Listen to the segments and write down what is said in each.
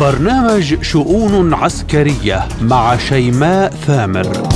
برنامج شؤون عسكرية مع شيماء ثامر.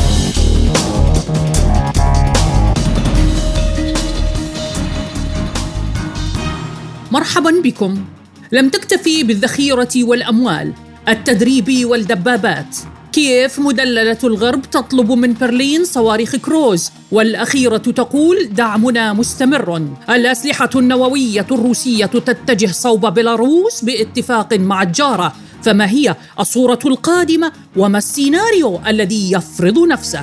مرحبا بكم. لم تكتفي بالذخيرة والأموال التدريب والدبابات. كيف مدللة الغرب تطلب من برلين صواريخ كروز والأخيرة تقول دعمنا مستمر. الأسلحة النووية الروسية تتجه صوب بيلاروس باتفاق مع الجارة فما هي الصورة القادمة وما السيناريو الذي يفرض نفسه؟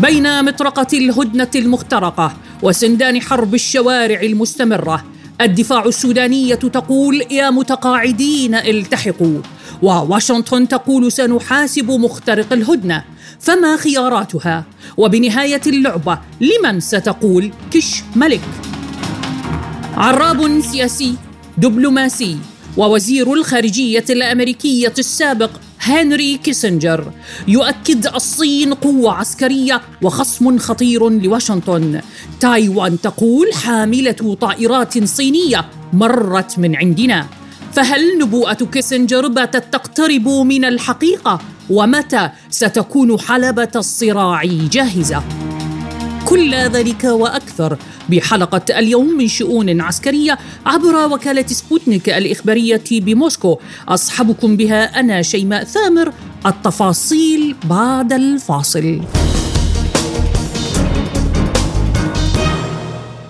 بين مطرقة الهدنة المخترقة وسندان حرب الشوارع المستمرة الدفاع السودانية تقول يا متقاعدين التحقوا. وواشنطن تقول سنحاسب مخترق الهدنة فما خياراتها؟ وبنهاية اللعبة لمن ستقول كش ملك؟ عراب سياسي دبلوماسي ووزير الخارجية الأمريكية السابق هنري كيسنجر يؤكد الصين قوة عسكرية وخصم خطير لواشنطن. تايوان تقول حاملة طائرات صينية مرت من عندنا. فهل نبوءة كيسنجر باتت تقترب من الحقيقة؟ ومتى ستكون حلبة الصراع جاهزة؟ كل ذلك وأكثر بحلقة اليوم من شؤون عسكرية عبر وكالة سبوتنيك الإخبارية بموسكو. أصحبكم بها أنا شيماء ثامر. التفاصيل بعد الفاصل.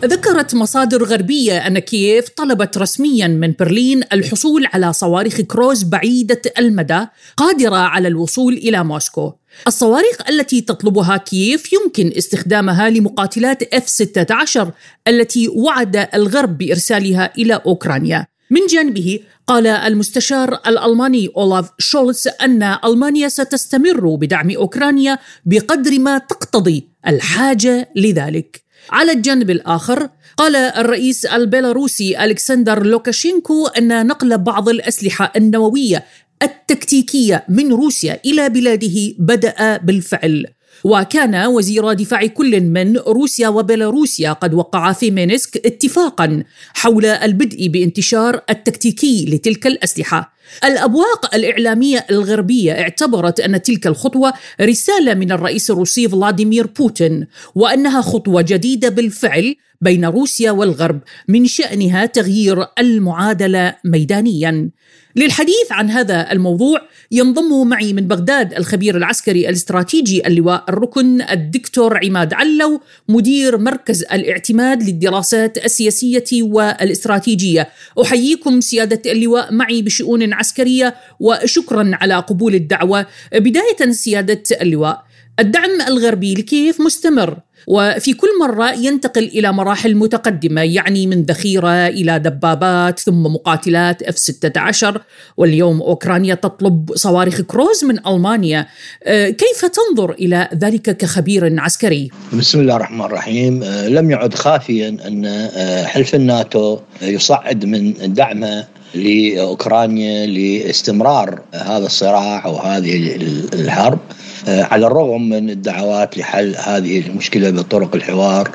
ذكرت مصادر غربية أن كييف طلبت رسميا من برلين الحصول على صواريخ كروز بعيدة المدى قادرة على الوصول إلى موسكو. الصواريخ التي تطلبها كييف يمكن استخدامها لمقاتلات F-16 التي وعد الغرب بإرسالها إلى أوكرانيا. من جانبه قال المستشار الألماني أولاف شولتز أن ألمانيا ستستمر بدعم أوكرانيا بقدر ما تقتضي الحاجة لذلك. على الجانب الآخر قال الرئيس البيلاروسي ألكسندر لوكاشينكو أن نقل بعض الأسلحة النووية التكتيكية من روسيا إلى بلاده بدأ بالفعل. وكان وزير دفاع كل من روسيا وبيلاروسيا قد وقعا في مينسك اتفاقا حول البدء بانتشار التكتيكي لتلك الأسلحة. الأبواق الإعلامية الغربية اعتبرت أن تلك الخطوة رسالة من الرئيس الروسي فلاديمير بوتين وأنها خطوة جديدة بالفعل بين روسيا والغرب من شأنها تغيير المعادلة ميدانيا. للحديث عن هذا الموضوع ينضم معي من بغداد الخبير العسكري الاستراتيجي اللواء الركن الدكتور عماد علو مدير مركز الاعتماد للدراسات السياسية والإستراتيجية. أحييكم سيادة اللواء معي بشؤون عسكرية وشكرا على قبول الدعوة. بداية سيادة اللواء الدعم الغربي لكيف مستمر. وفي كل مرة ينتقل إلى مراحل متقدمة يعني من ذخيرة إلى دبابات ثم مقاتلات F-16 واليوم أوكرانيا تطلب صواريخ كروز من ألمانيا. آه، كيف تنظر إلى ذلك كخبير عسكري؟ بسم الله الرحمن الرحيم. آه، لم يعد خافيا أن آه، حلف الناتو يصعد من دعمه لأوكرانيا لاستمرار هذا الصراع أو هذه الحرب. على الرغم من الدعوات لحل هذه المشكلة بطرق الحوار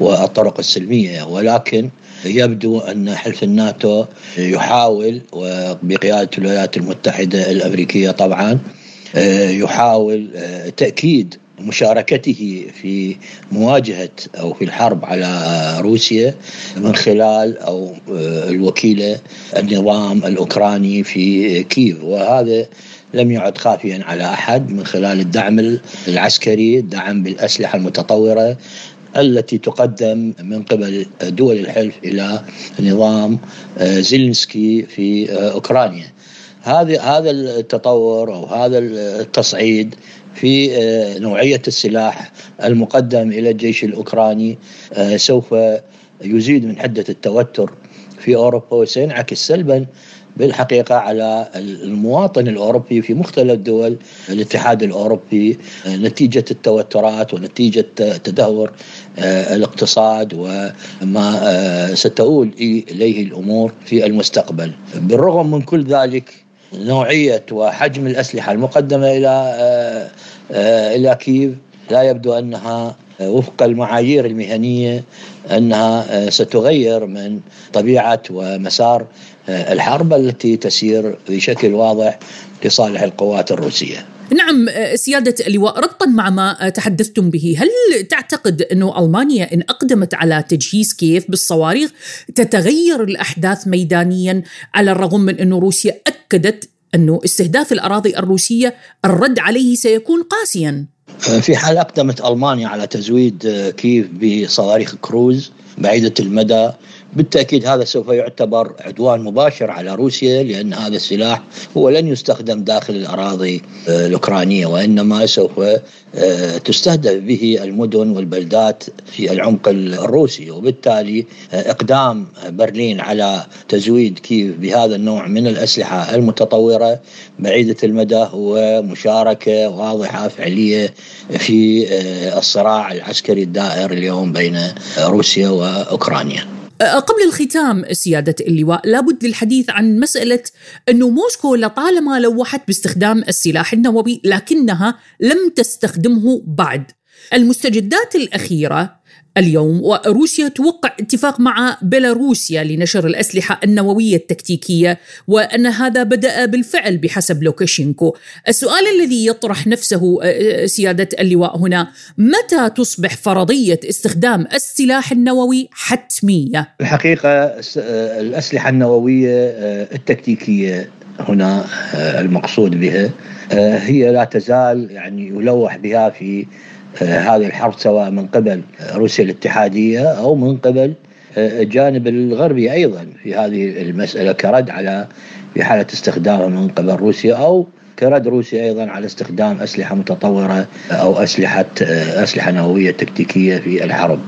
والطرق السلمية ولكن يبدو أن حلف الناتو يحاول وبقيادة الولايات المتحدة الأمريكية طبعا آه، يحاول آه، تأكيد مشاركته في مواجهة أو في الحرب على روسيا من خلال أو الوكيلة النظام الأوكراني في كييف. وهذا لم يعد خافيا على أحد من خلال الدعم العسكري، الدعم بالأسلحة المتطورة التي تقدم من قبل دول الحلف إلى نظام آه، زيلنسكي في آه، أوكرانيا. هذا هذا التطور أو هذا التصعيد في آه، نوعية السلاح المقدم إلى الجيش الأوكراني سوف يزيد من حدة التوتر في أوروبا وسينعكس سلبا بالحقيقة على المواطن الأوروبي في مختلف دول الاتحاد الأوروبي نتيجة التوترات ونتيجة تدهور آه، الاقتصاد وما آه، ستؤول إليه الأمور في المستقبل. بالرغم من كل ذلك نوعية وحجم الأسلحة المقدمة إلى آه، إلى كييف لا يبدو أنها وفق المعايير المهنية أنها ستغير من طبيعة ومسار الحرب التي تسير بشكل واضح لصالح القوات الروسية. نعم سيادة اللواء ربطا مع ما تحدثتم به هل تعتقد أنه ألمانيا إن أقدمت على تجهيز كييف بالصواريخ تتغير الأحداث ميدانيا على الرغم من أنه روسيا أكدت أنه استهداف الأراضي الروسية الرد عليه سيكون قاسيا في حال أقدمت ألمانيا على تزويد كييف بصواريخ كروز بعيدة المدى بالتأكيد هذا سوف يعتبر عدوان مباشر على روسيا لأن هذا السلاح هو لن يستخدم داخل الأراضي آه، الأوكرانية وإنما سوف آه، تستهدف به المدن والبلدات في العمق الروسي وبالتالي آه، إقدام برلين على تزويد كييف بهذا النوع من الأسلحة المتطورة بعيدة المدى هو مشاركه واضحة فعلية في الصراع العسكري الدائر اليوم بين روسيا وأوكرانيا. أه، قبل الختام سيادة اللواء لابد للحديث عن مسألة أنه موسكو لطالما لوحت باستخدام السلاح النووي لكنها لم تستخدمه بعد. المستجدات الأخيرة اليوم وروسيا توقع اتفاق مع بيلاروسيا لنشر الأسلحة النووية التكتيكية وأن هذا بدأ بالفعل بحسب لوكاشينكو السؤال الذي يطرح نفسه سيادة اللواء هنا متى تصبح فرضية استخدام السلاح النووي حتمية؟ الحقيقة الأسلحة النووية التكتيكية هنا المقصود بها هي لا تزال يعني يلوح بها في هذه الحرب سواء من قبل روسيا الاتحادية أو من قبل آه، الجانب الغربي أيضا في هذه المسألة كرد على في حالة استخدامها من قبل روسيا أو كرد روسيا أيضا على استخدام أسلحة متطورة أو أسلحة آه، أسلحة نووية تكتيكية في الحرب.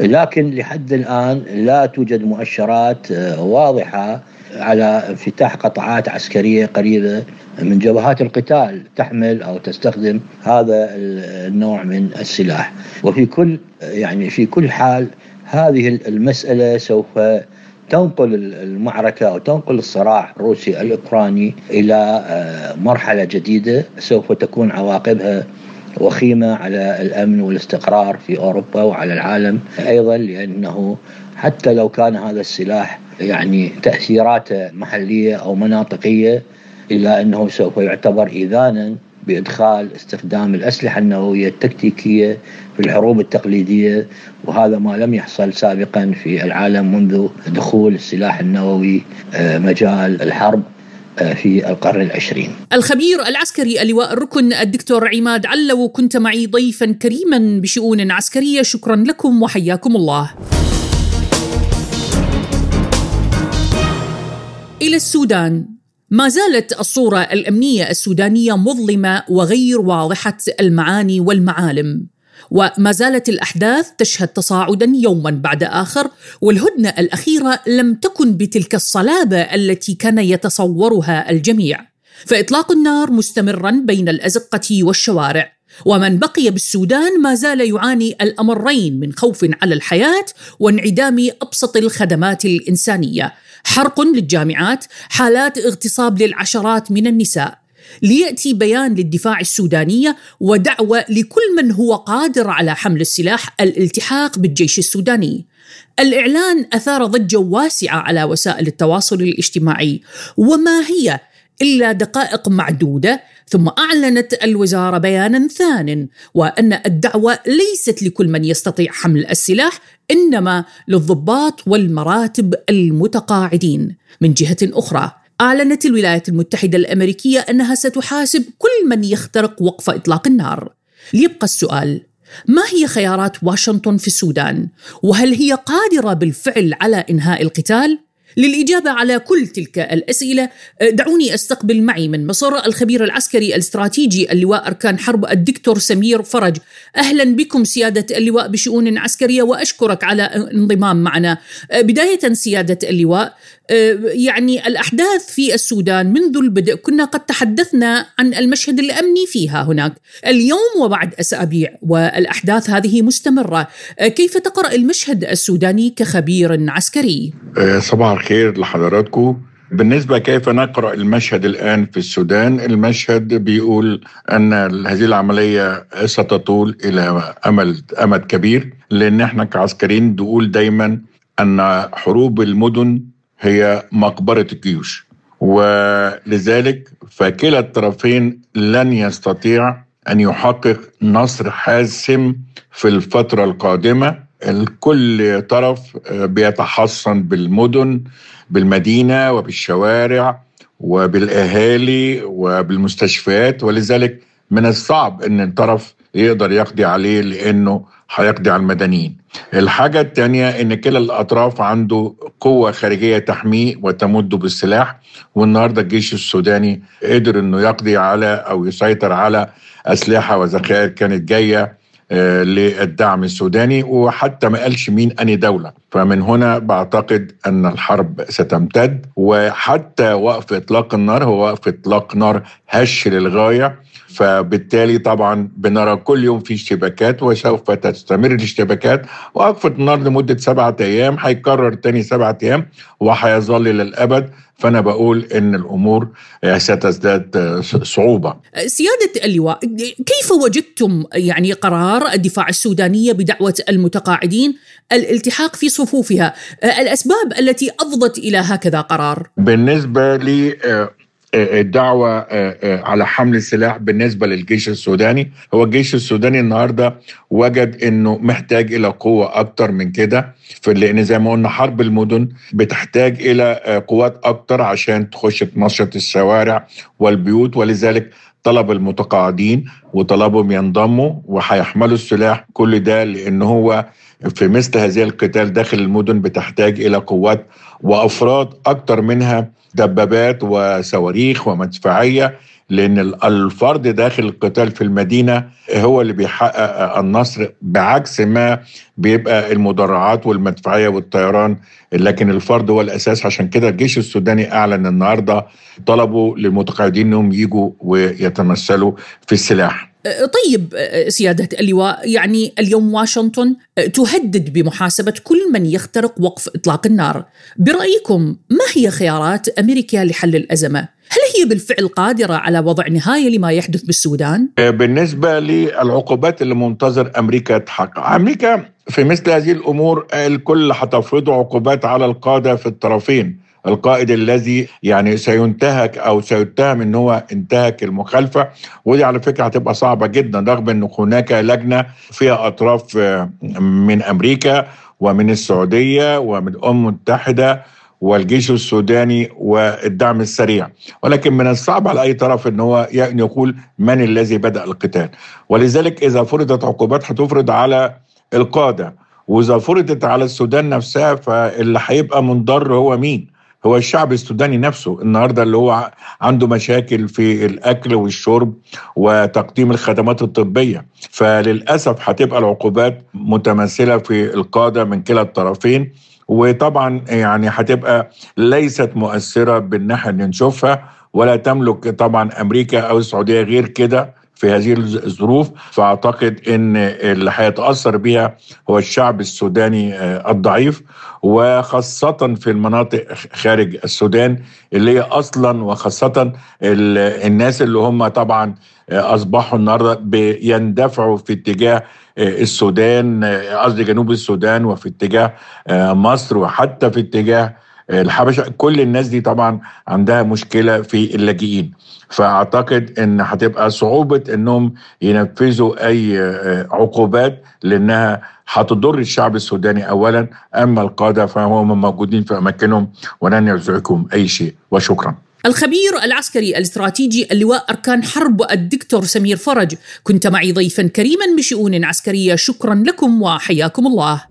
لكن لحد الآن لا توجد مؤشرات واضحة على انفتاح قطاعات عسكرية قريبة من جبهات القتال تحمل أو تستخدم هذا النوع من السلاح. وفي كل يعني في كل حال هذه المسألة سوف تنقل المعركة أو تنقل الصراع الروسي الأوكراني إلى آه، مرحلة جديدة. سوف تكون عواقبها وخيمة على الأمن والاستقرار في أوروبا وعلى العالم. أيضا لأنه حتى لو كان هذا السلاح يعني تأثيراته محلية أو مناطقية إلا أنه سوف يعتبر إذانا بإدخال استخدام الأسلحة النووية التكتيكية في الحروب التقليدية وهذا ما لم يحصل سابقا في العالم منذ دخول السلاح النووي آه، مجال الحرب آه، في القرن العشرين. الخبير العسكري اللواء الركن الدكتور عماد علو كنت معي ضيفا كريما بشؤون عسكرية شكرا لكم وحياكم الله. إلى السودان. ما زالت الصورة الأمنية السودانية مظلمة وغير واضحة المعاني والمعالم. وما زالت الأحداث تشهد تصاعدا يوما بعد آخر والهدنة الأخيرة لم تكن بتلك الصلابة التي كان يتصورها الجميع. فإطلاق النار مستمرا بين الأزقة والشوارع. ومن بقي بالسودان ما زال يعاني الأمرين من خوف على الحياة وانعدام أبسط الخدمات الإنسانية. حرق للجامعات حالات اغتصاب للعشرات من النساء. ليأتي بيان للدفاع السودانيه ودعوة لكل من هو قادر على حمل السلاح الالتحاق بالجيش السوداني. الإعلان أثار ضجة واسعة على وسائل التواصل الاجتماعي. وما هي إلا دقائق معدودة ثم أعلنت الوزارة بيانا ثان وأن الدعوة ليست لكل من يستطيع حمل السلاح إنما للضباط والمراتب المتقاعدين. من جهة أخرى أعلنت الولايات المتحدة الأمريكية أنها ستحاسب كل من يخترق وقف إطلاق النار. ليبقى السؤال ما هي خيارات واشنطن في السودان؟ وهل هي قادرة بالفعل على إنهاء القتال؟ للإجابة على كل تلك الأسئلة آه، دعوني أستقبل معي من مصر الخبير العسكري الاستراتيجي اللواء أركان حرب الدكتور سمير فرج. أهلا بكم سيادة اللواء بشؤون عسكرية وأشكرك على انضمام معنا. آه، بداية سيادة اللواء يعني الأحداث في السودان منذ البدء كنا قد تحدثنا عن المشهد الأمني فيها هناك. اليوم وبعد أسابيع والأحداث هذه مستمرة. كيف تقرأ المشهد السوداني كخبير عسكري؟ صباح الخير لحضراتكم. بالنسبة كيف نقرأ المشهد الآن في السودان؟ المشهد بيقول أن هذه العملية ستطول إلى أمل أمد كبير لأن إحنا كعسكريين نقول دايما أن حروب المدن هي مقبرة الجيوش. ولذلك فكلا الطرفين لن يستطيع أن يحقق نصر حاسم في الفترة القادمة. الكل طرف بيتحصن بالمدن بالمدينة وبالشوارع وبالأهالي وبالمستشفيات. ولذلك من الصعب أن الطرف يقدر يقضي عليه لأنه هيقضي على المدنيين. الحاجة الثانية أن كلا الأطراف عنده قوة خارجية تحميه وتمده بالسلاح والنهاردة الجيش السوداني قدر أنه يقضي على أو يسيطر على أسلحة وذخائر كانت جاية. للدعم السوداني وحتى ما قالش مين أني دولة. فمن هنا بعتقد أن الحرب ستمتد وحتى وقف إطلاق النار هو وقف إطلاق نار هش للغاية. فبالتالي طبعا بنرى كل يوم في اشتباكات وسوف تستمر الاشتباكات. وقفة النار لمدة سبعة أيام هيكرر تاني سبعة أيام وهيظل للأبد. فأنا بقول إن الأمور ستزداد صعوبة. سيادة اللواء كيف وجدتم يعني قرار الدفاع السودانية بدعوة المتقاعدين؟ الالتحاق في صفوفها الأسباب التي أفضت إلى هكذا قرار؟ بالنسبة لي الدعوة آه، آه، على حمل السلاح بالنسبة للجيش السوداني. هو الجيش السوداني النهاردة وجد أنه محتاج إلى قوة أكتر من كده لأن زي ما قلنا حرب المدن بتحتاج إلى آه، قوات أكتر عشان تخش تنشط الشوارع والبيوت. ولذلك طلب المتقاعدين وطلبهم ينضموا وهيحملوا السلاح كل ده لأن هو في مثل هذه القتال داخل المدن بتحتاج إلى قوات وأفراد أكتر منها دبابات وصواريخ ومدفعية لأن الفرد داخل القتال في المدينة هو اللي بيحقق النصر بعكس ما بيبقى المدرعات والمدفعية والطيران. لكن الفرد هو الأساس. عشان كده الجيش السوداني أعلن النهارده طلبوا للمتقاعدين إنهم يجوا ويتمثلوا في السلاح. طيب سيادة اللواء يعني اليوم واشنطن تهدد بمحاسبة كل من يخترق وقف إطلاق النار. برأيكم ما هي خيارات أمريكا لحل الأزمة؟ هل هي بالفعل قادرة على وضع نهاية لما يحدث بالسودان؟ بالنسبة للعقوبات اللي منتظر أمريكا تحقق. أمريكا في مثل هذه الأمور الكل حتفرض عقوبات على القادة في الطرفين. القائد الذي يعني سينتهك أو سيتهم إن هو انتهك المخالفة. ودي على فكرة هتبقى صعبة جدا رغم إن هناك لجنة فيها أطراف آه، من أمريكا ومن السعودية ومن الأمم المتحدة والجيش السوداني والدعم السريع. ولكن من الصعب على أي طرف إن هو يقول من الذي بدأ القتال. ولذلك إذا فرضت عقوبات هتفرض على القادة. وإذا فرضت على السودان نفسها فاللي هيبقى منضر هو مين؟ هو الشعب السوداني نفسه. النهارده اللي هو عنده مشاكل في الأكل والشرب وتقديم الخدمات الطبية. فللأسف هتبقى العقوبات متمثله في القادة من كلا الطرفين. وطبعا يعني هتبقى ليست مؤثرة بالناحية اللي نشوفها ولا تملك طبعا أمريكا أو السعودية غير كده في هذه الظروف. فأعتقد إن اللي هيتأثر بها هو الشعب السوداني آه، الضعيف وخاصة في المناطق خارج السودان اللي هي أصلا وخاصة الناس اللي هم طبعا آه، أصبحوا النهارده بيندفعوا في اتجاه السودان قصدي جنوب السودان وفي اتجاه مصر وحتى في اتجاه الحبشة. كل الناس دي طبعا عندها مشكلة في اللاجئين. فأعتقد إن هتبقى صعوبة إنهم ينفذوا أي آه، عقوبات لأنها هتضر الشعب السوداني اولا. أما القادة فهم موجودين في أماكنهم ولن يزعجهم أي شيء. وشكرا. الخبير العسكري الاستراتيجي اللواء أركان حرب الدكتور سمير فرج. كنت معي ضيفا كريما بشؤون عسكرية. شكرا لكم وحياكم الله.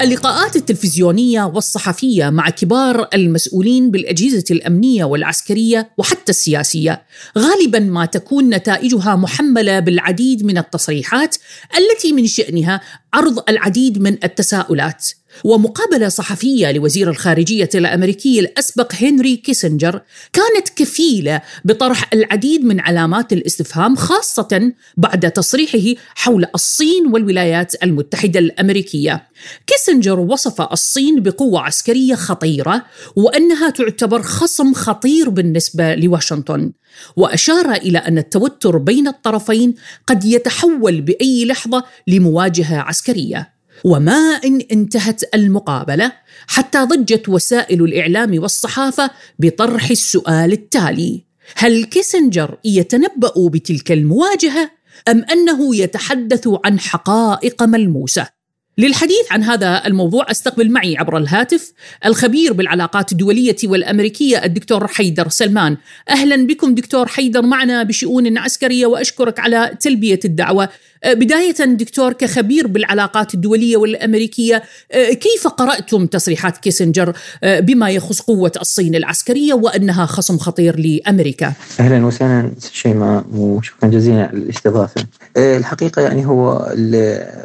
اللقاءات التلفزيونية والصحفية مع كبار المسؤولين بالأجهزة الأمنية والعسكرية وحتى السياسية. غالبا ما تكون نتائجها محملة بالعديد من التصريحات التي من شأنها عرض العديد من التساؤلات. ومقابلة صحفية لوزير الخارجية الأمريكي الأسبق هنري كيسنجر كانت كفيلة بطرح العديد من علامات الاستفهام خاصة بعد تصريحه حول الصين والولايات المتحدة الأمريكية. كيسنجر وصف الصين بقوة عسكرية خطيرة وأنها تعتبر خصم خطير بالنسبة لواشنطن. وأشار إلى أن التوتر بين الطرفين قد يتحول بأي لحظة لمواجهة عسكرية. وما إن انتهت المقابلة حتى ضجت وسائل الإعلام والصحافة بطرح السؤال التالي هل كيسنجر يتنبأ بتلك المواجهة أم أنه يتحدث عن حقائق ملموسة؟ للحديث عن هذا الموضوع أستقبل معي عبر الهاتف الخبير بالعلاقات الدولية والأمريكية الدكتور حيدر سلمان. أهلا بكم دكتور حيدر معنا بشؤون عسكرية وأشكرك على تلبية الدعوة. أه، بداية دكتور كخبير بالعلاقات الدولية والأمريكية أه، كيف قرأتم تصريحات كيسنجر أه، بما يخص قوة الصين العسكرية وأنها خصم خطير لأمريكا؟ أهلا وسهلا شيماء وشكرا جزيلا على الاستضافة. الحقيقة يعني هو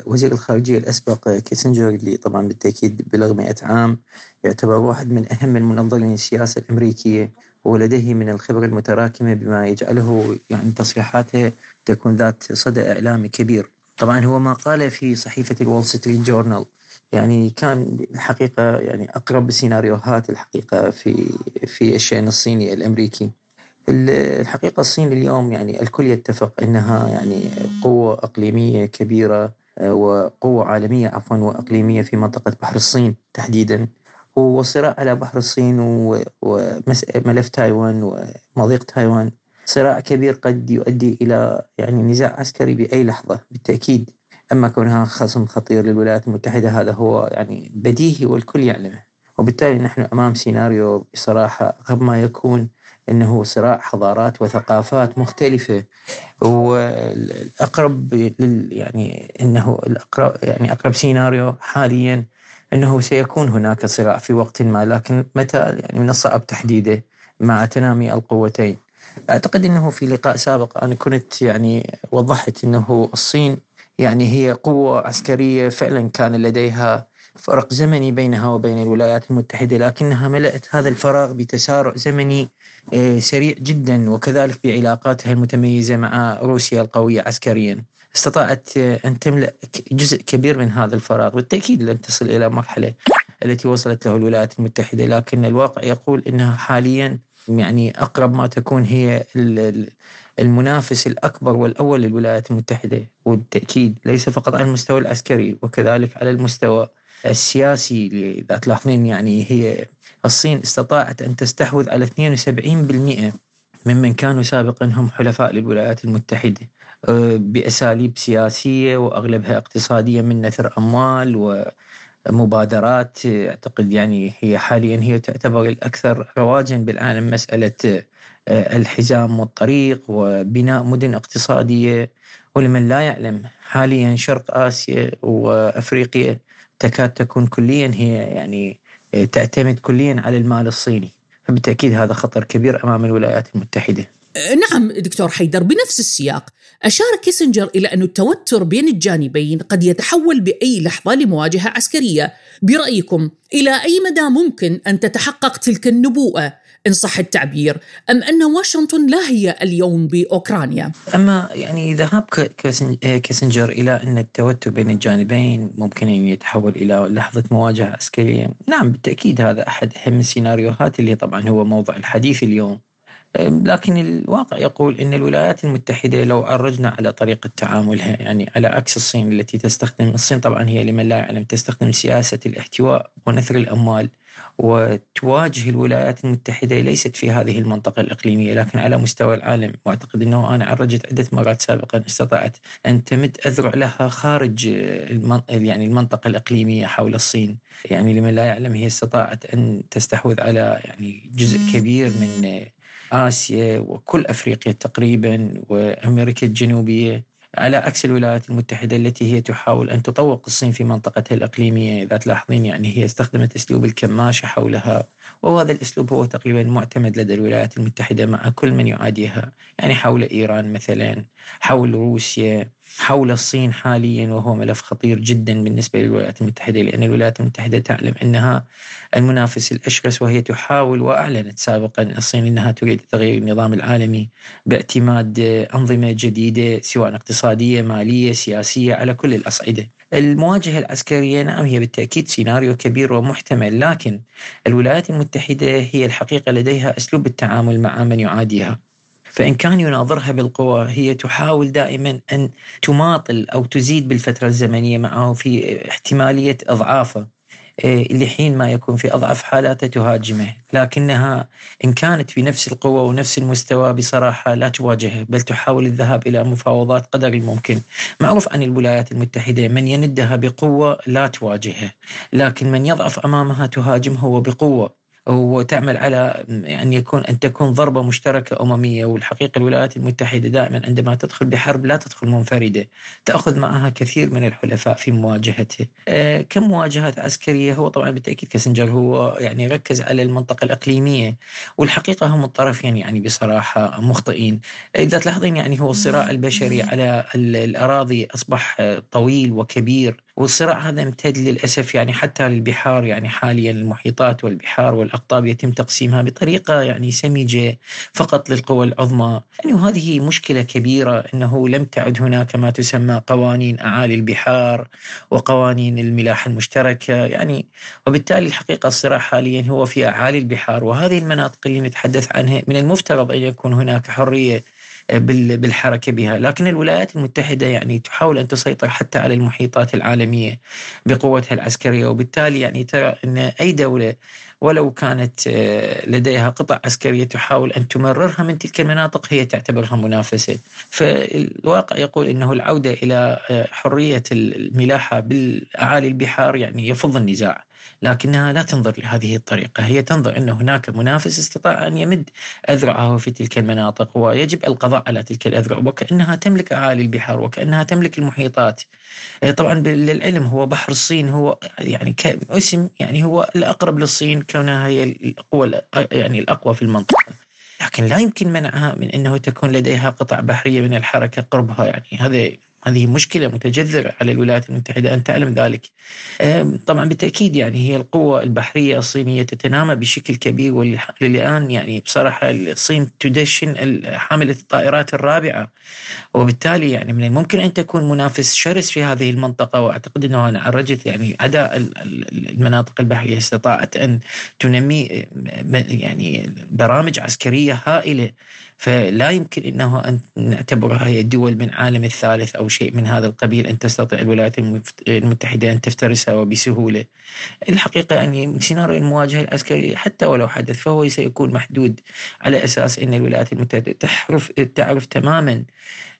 وزير الخارجية الأسبق كيسنجر اللي طبعا بالتأكيد بلغ 100 عام يعتبر واحد من أهم المنظرين السياسة الأمريكية ولديه من الخبره المتراكمة بما يجعله يعني تصريحاته تكون ذات صدى إعلامي كبير. طبعا هو ما قال في صحيفة الول ستريت جورنال يعني كان الحقيقة يعني أقرب السيناريوهات الحقيقة في في الشأن الصيني الأمريكي. الحقيقة الصين اليوم يعني الكل يتفق إنها يعني قوة إقليمية كبيرة آه، وقوة عالمية عفوا وإقليمية في منطقة بحر الصين تحديدا والصراع على بحر الصين وملف تايوان ومضيق تايوان صراع كبير قد يؤدي إلى يعني نزاع عسكري بأي لحظة بالتأكيد. أما كونها خصم خطير للولايات المتحدة هذا هو يعني بديهي والكل يعلمه. وبالتالي نحن أمام سيناريو بصراحة أغرب ما يكون إنه صراع حضارات وثقافات مختلفة. والأقرب يعني إنه الأقرب يعني أقرب سيناريو حاليا إنه سيكون هناك صراع في وقت ما لكن متى؟ يعني من الصعب تحديده مع تنامي القوتين. أعتقد إنه في لقاء سابق أنا كنت يعني وضحت إنه الصين يعني هي قوة عسكرية فعلا كان لديها فرق زمني بينها وبين الولايات المتحدة لكنها ملأت هذا الفراغ بتسارع زمني آه، سريع جدا وكذلك بعلاقاتها المتميزة مع روسيا القوية عسكريا. استطاعت أن تملأ جزء كبير من هذا الفراغ بالتأكيد لن تصل إلى مرحلة التي وصلت له الولايات المتحدة لكن الواقع يقول أنها حاليا يعني أقرب ما تكون هي المنافس الأكبر والأول للولايات المتحدة والتأكيد ليس فقط على المستوى العسكري وكذلك على المستوى السياسي إذا تلاحظين يعني هي الصين استطاعت أن تستحوذ على 72% ممن كانوا سابقا هم حلفاء للولايات المتحدة أه، بأساليب سياسية وأغلبها اقتصادية من نثر أموال ومبادرات أعتقد يعني هي حاليا هي تعتبر الأكثر رواجا بالعالم مسألة أه، الحزام والطريق وبناء مدن اقتصادية. ولمن لا يعلم حاليا شرق آسيا وأفريقيا تكاد تكون كليا هي يعني تعتمد كليا على المال الصيني. فبالتأكيد هذا خطر كبير أمام الولايات المتحدة. نعم دكتور حيدر بنفس السياق. أشار كيسنجر إلى أن التوتر بين الجانبين قد يتحول بأي لحظة لمواجهة عسكرية. برأيكم إلى أي مدى ممكن أن تتحقق تلك النبوءة؟ إن صح التعبير أم أن واشنطن لا هي اليوم بأوكرانيا؟ أما يعني ذهاب كيسنجر إلى أن التوتر بين الجانبين ممكن أن يتحول إلى لحظة مواجهة عسكرية نعم بالتأكيد هذا أحد أهم السيناريوهات اللي طبعا هو موضوع الحديث اليوم. لكن الواقع يقول إن الولايات المتحدة لو عرجنا على طريقة تعاملها يعني على عكس الصين التي تستخدم الصين طبعا هي لمن لا يعلم تستخدم سياسة الاحتواء ونثر الأموال وتواجه الولايات المتحدة ليست في هذه المنطقة الإقليمية لكن على مستوى العالم. وأعتقد إنه أنا عرجت عدة مرات سابقا استطاعت أن تمد أذرع لها خارج يعني المنطقة الإقليمية حول الصين. يعني لمن لا يعلم هي استطاعت أن تستحوذ على يعني جزء كبير من آسيا وكل أفريقيا تقريبا وأمريكا الجنوبية على عكس الولايات المتحدة التي هي تحاول أن تطوق الصين في منطقتها الإقليمية. إذا تلاحظين يعني هي استخدمت أسلوب الكماشة حولها وهذا الأسلوب هو تقريبا معتمد لدى الولايات المتحدة مع كل من يعاديها. يعني حول إيران مثلا حول روسيا حول الصين حاليا وهو ملف خطير جدا بالنسبة للولايات المتحدة لأن الولايات المتحدة تعلم أنها المنافس الأشرس وهي تحاول وأعلنت سابقا الصين أنها تريد تغيير النظام العالمي بإعتماد أنظمة جديدة سواء اقتصادية مالية سياسية على كل الأصعدة. المواجهة العسكرية نعم هي بالتأكيد سيناريو كبير ومحتمل لكن الولايات المتحدة هي الحقيقة لديها أسلوب التعامل مع من يعاديها. فإن كان يناظرها بالقوة هي تحاول دائما أن تماطل أو تزيد بالفترة الزمنية معه في احتمالية إضعافه إيه، لحين ما يكون في أضعف حالاته تهاجمه. لكنها إن كانت بنفس القوة ونفس المستوى بصراحة لا تواجهه بل تحاول الذهاب إلى مفاوضات قدر الممكن. معروف عن الولايات المتحدة من يندها بقوة لا تواجهه لكن من يضعف أمامها تهاجمه وبقوة وتعمل على أن يكون أن تكون ضربة مشتركة أممية والحقيقة الولايات المتحدة دائما عندما تدخل بحرب لا تدخل منفردة. تأخذ معها كثير من الحلفاء في مواجهته. آه، كمواجهات عسكرية؟ هو طبعا بالتأكيد كاسنجر هو يعني ركز على المنطقة الإقليمية. والحقيقة هم الطرفين يعني بصراحة مخطئين. إذا تلاحظين يعني هو الصراع البشري على الأراضي أصبح طويل وكبير. والصراع هذا امتد للأسف يعني حتى للبحار يعني حاليا المحيطات والبحار والأقطاب يتم تقسيمها بطريقة يعني سمجه فقط للقوى العظمى، يعني وهذه مشكلة كبيرة إنه لم تعد هناك ما تسمى قوانين أعالي البحار وقوانين الملاحه المشتركه، يعني وبالتالي الحقيقة الصراع حاليا هو في أعالي البحار وهذه المناطق اللي نتحدث عنها من المفترض أن يكون هناك حرية بالحركة بها، لكن الولايات المتحدة يعني تحاول أن تسيطر حتى على المحيطات العالمية بقوتها العسكرية. وبالتالي يعني ترى أن أي دولة ولو كانت آه، لديها قطع عسكرية تحاول أن تمررها من تلك المناطق هي تعتبرها منافسة، فالواقع يقول إنه العودة إلى آه، حرية الملاحة بالأعالي البحار يعني يفض النزاع. لكنها لا تنظر لهذه الطريقة. هي تنظر أن هناك منافس استطاع أن يمد أذرعه في تلك المناطق ويجب القضاء على تلك الأذرع وكأنها تملك أعالي البحار وكأنها تملك المحيطات. آه، طبعا للعلم هو بحر الصين هو يعني كاسم يعني هو الأقرب للصين كونها هي القوة يعني الأقوى في المنطقة. لكن لا يمكن منعها من أنه تكون لديها قطع بحرية من الحركة قربها يعني. هذا هذه مشكلة متجذرة على الولايات المتحدة أن تعلم ذلك. طبعا بالتأكيد يعني هي القوة البحرية الصينية تتنامى بشكل كبير والآن يعني بصراحة الصين تدشن حاملة الطائرات الرابعة. وبالتالي يعني من الممكن أن تكون منافس شرس في هذه المنطقة وأعتقد أنه أنا عرجت يعني أداء المناطق البحرية استطاعت أن تنمي يعني برامج عسكرية هائلة فلا يمكن إنه أن نعتبرها هي دول من عالم الثالث أو شيء من هذا القبيل أن تستطيع الولايات المتحدة أن تفترسها وبسهولة. الحقيقة يعني سيناريو المواجهة العسكرية حتى ولو حدث فهو سيكون محدود على أساس إن الولايات المتحدة تحرف تعرف تماما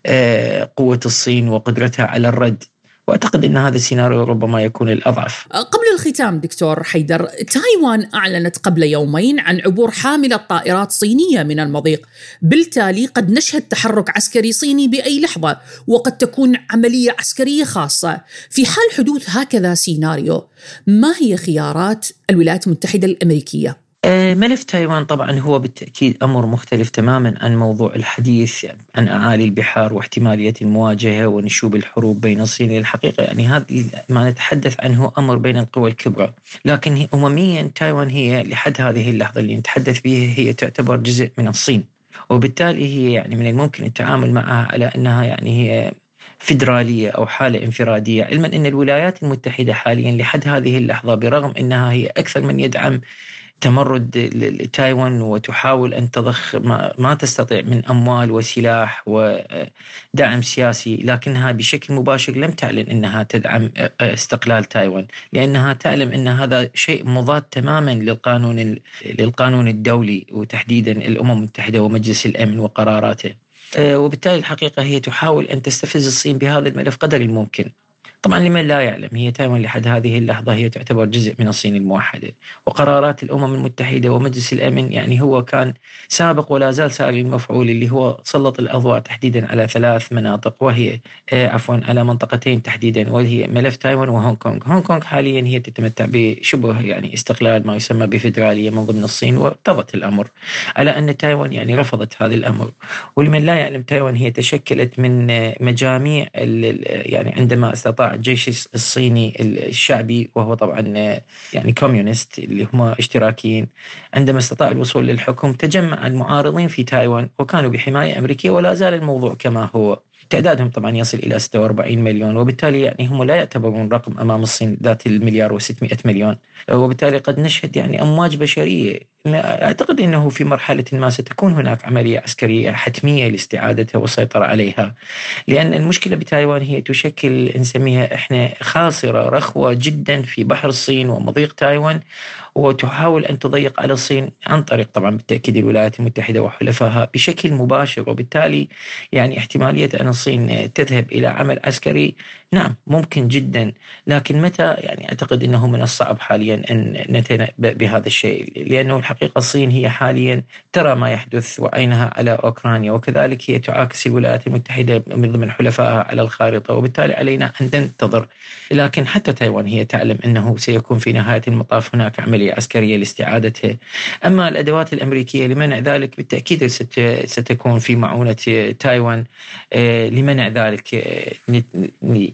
آه، قوة الصين وقدرتها على الرد وأعتقد إن هذا السيناريو ربما يكون الأضعف. قبل الختام دكتور حيدر، تايوان أعلنت قبل يومين عن عبور حاملة طائرات صينية من المضيق، بالتالي قد نشهد تحرك عسكري صيني بأي لحظة، وقد تكون عملية عسكرية خاصة. في حال حدوث هكذا سيناريو، ما هي خيارات الولايات المتحدة الأمريكية؟ آه، ملف تايوان طبعا هو بالتأكيد أمر مختلف تماما عن موضوع الحديث يعني عن أعالي البحار واحتمالية المواجهة ونشوب الحروب بين الصين الحقيقة يعني هذه ما نتحدث عنه أمر بين القوى الكبرى. لكن أمميا تايوان هي لحد هذه اللحظة اللي نتحدث بها هي تعتبر جزء من الصين. وبالتالي هي يعني من الممكن التعامل معها على أنها يعني هي فيدرالية أو حالة انفرادية. علما أن الولايات المتحدة حاليا لحد هذه اللحظة برغم أنها هي أكثر من يدعم تمرد لتايوان وتحاول أن تضخ ما, ما تستطيع من أموال وسلاح ودعم سياسي لكنها بشكل مباشر لم تعلن إنها تدعم استقلال تايوان لأنها تعلم إن هذا شيء مضاد تماما للقانون للقانون الدولي وتحديدا الأمم المتحدة ومجلس الأمن وقراراته. وبالتالي الحقيقة هي تحاول أن تستفز الصين بهذا الملف قدر الممكن. طبعا لمن لا يعلم هي تايوان لحد هذه اللحظة هي تعتبر جزء من الصين الموحدة. وقرارات الأمم المتحدة ومجلس الأمن يعني هو كان سابق ولا زال ساري المفعول اللي هو سلط الأضواء تحديدا على ثلاث مناطق وهي آه، عفوا على منطقتين تحديدا وهي ملف تايوان وهونغ كونغ. هونغ كونغ حاليا هي تتمتع بشبه يعني استقلال ما يسمى بفدرالية من ضمن الصين وارتضت الأمر. على أن تايوان يعني رفضت هذا الأمر. ولمن لا يعلم تايوان هي تشكلت من مجاميع يعني عندما استطاع الجيش الصيني الشعبي وهو طبعا آه، يعني communist اللي هم اشتراكيين. عندما استطاع الوصول للحكم تجمع المعارضين في تايوان وكانوا بحماية أمريكية ولا زال الموضوع كما هو. تعدادهم طبعا يصل إلى 46 مليون وبالتالي يعني هم لا يعتبرون رقم أمام الصين ذات المليار و600 مليون. وبالتالي قد نشهد يعني أمواج بشرية. أعتقد أنه في مرحلة ما ستكون هناك عملية عسكرية حتمية لاستعادتها والسيطرة عليها. لأن المشكلة بتايوان هي تشكل نسميها إحنا خاصرة رخوة جدا في بحر الصين ومضيق تايوان وتحاول أن تضيق على الصين عن طريق طبعا بالتأكيد الولايات المتحدة وحلفائها بشكل مباشر. وبالتالي يعني احتمالية أن الصين تذهب إلى عمل عسكري؟ نعم ممكن جدا. لكن متى؟ يعني أعتقد أنه من الصعب حاليا أن نتنبأ بهذا الشيء. لأنه الحقيقة الصين هي حاليا ترى ما يحدث وعينها على أوكرانيا وكذلك هي تعاكس الولايات المتحدة من ضمن حلفائها على الخارطة وبالتالي علينا أن ننتظر لكن حتى تايوان هي تعلم أنه سيكون في نهاية المطاف هناك عملية عسكرية لاستعادتها. أما الأدوات الأمريكية لمنع ذلك بالتأكيد ستكون في معونة تايوان. آه، لمنع ذلك آه،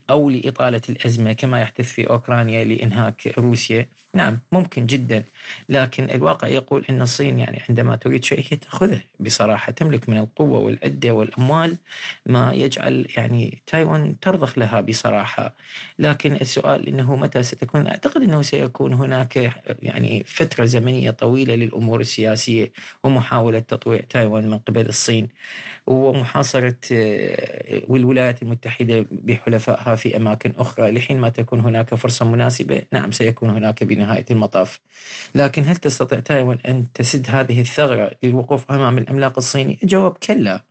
أو لإطالة الأزمة كما يحدث في أوكرانيا لإنهاك روسيا. نعم ممكن جدا لكن الواقع يقول أن الصين يعني عندما تريد شيء هي تأخذه. بصراحة تملك من القوة والعدة والأموال ما يجعل يعني تايوان ترضخ لها بصراحة. لكن السؤال أنه متى ستكون؟ أعتقد أنه سيكون هناك يعني فترة زمنية طويلة للأمور السياسية ومحاولة تطويع تايوان من قبل الصين ومحاصرة آه، والولايات المتحدة بحلفائها في أماكن أخرى لحين ما تكون هناك فرصة مناسبة. نعم سيكون هناك بنهاية المطاف. لكن هل تستطيع تايوان أن تسد هذه الثغرة للوقوف أمام العملاق الصيني؟ الجواب كلا.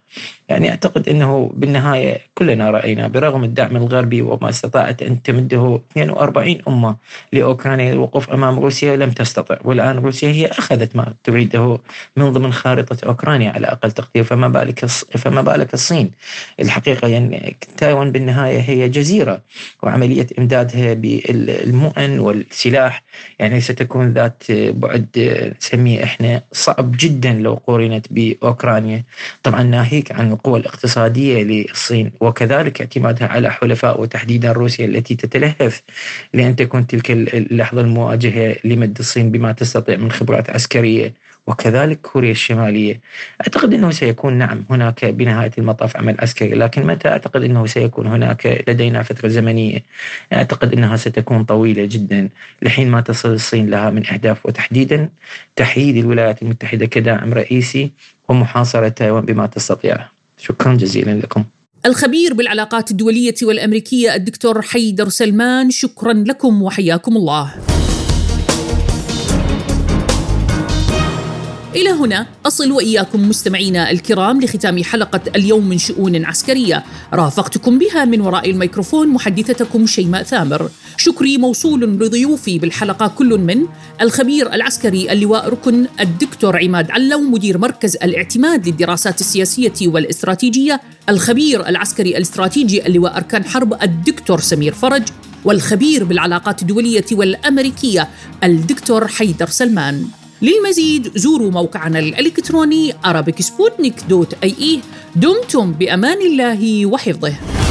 يعني أعتقد أنه بالنهاية كلنا رأينا برغم الدعم الغربي وما استطاعت أن تمده 42 أمة لأوكرانيا للوقوف أمام روسيا لم تستطع. والآن روسيا هي أخذت ما تريده من ضمن خارطة أوكرانيا على أقل تقدير. فما بالك فما بالك الصين؟ الحقيقة يعني تايوان بالنهاية هي جزيرة وعملية إمدادها بالمؤن والسلاح. يعني ستكون ذات بعد نسميه إحنا صعب جدا لو قورنت بأوكرانيا. طبعا ناهيك عن القوى الاقتصادية للصين وكذلك اعتمادها على حلفاء وتحديدا روسيا التي تتلهف لأن تكون تلك اللحظة المواجهة لمد الصين بما تستطيع من خبرات عسكرية وكذلك كوريا الشمالية. أعتقد أنه سيكون نعم هناك بنهاية المطاف عمل عسكري لكن متى؟ أعتقد أنه سيكون هناك لدينا فترة زمنية. أعتقد أنها ستكون طويلة جدا لحين ما تصل الصين لها من أهداف وتحديدا تحييد الولايات المتحدة كداعم رئيسي ومحاصرة تايوان بما تستطيع شكرا جزيلا لكم. الخبير بالعلاقات الدولية والأمريكية الدكتور حيدر سلمان شكرا لكم وحياكم الله. إلى هنا أصل وإياكم مستمعينا الكرام لختام حلقة اليوم من شؤون عسكرية. رافقتكم بها من وراء الميكروفون محدثتكم شيماء ثامر. شكري موصول لضيوفي بالحلقة كل من الخبير العسكري اللواء ركن الدكتور عماد علو مدير مركز الاعتماد للدراسات السياسية والاستراتيجية الخبير العسكري الاستراتيجي اللواء أركان حرب الدكتور سمير فرج والخبير بالعلاقات الدولية والأمريكية الدكتور حيدر سلمان. للمزيد زوروا موقعنا الإلكتروني arabicsputnik.ie دمتم بأمان الله وحفظه.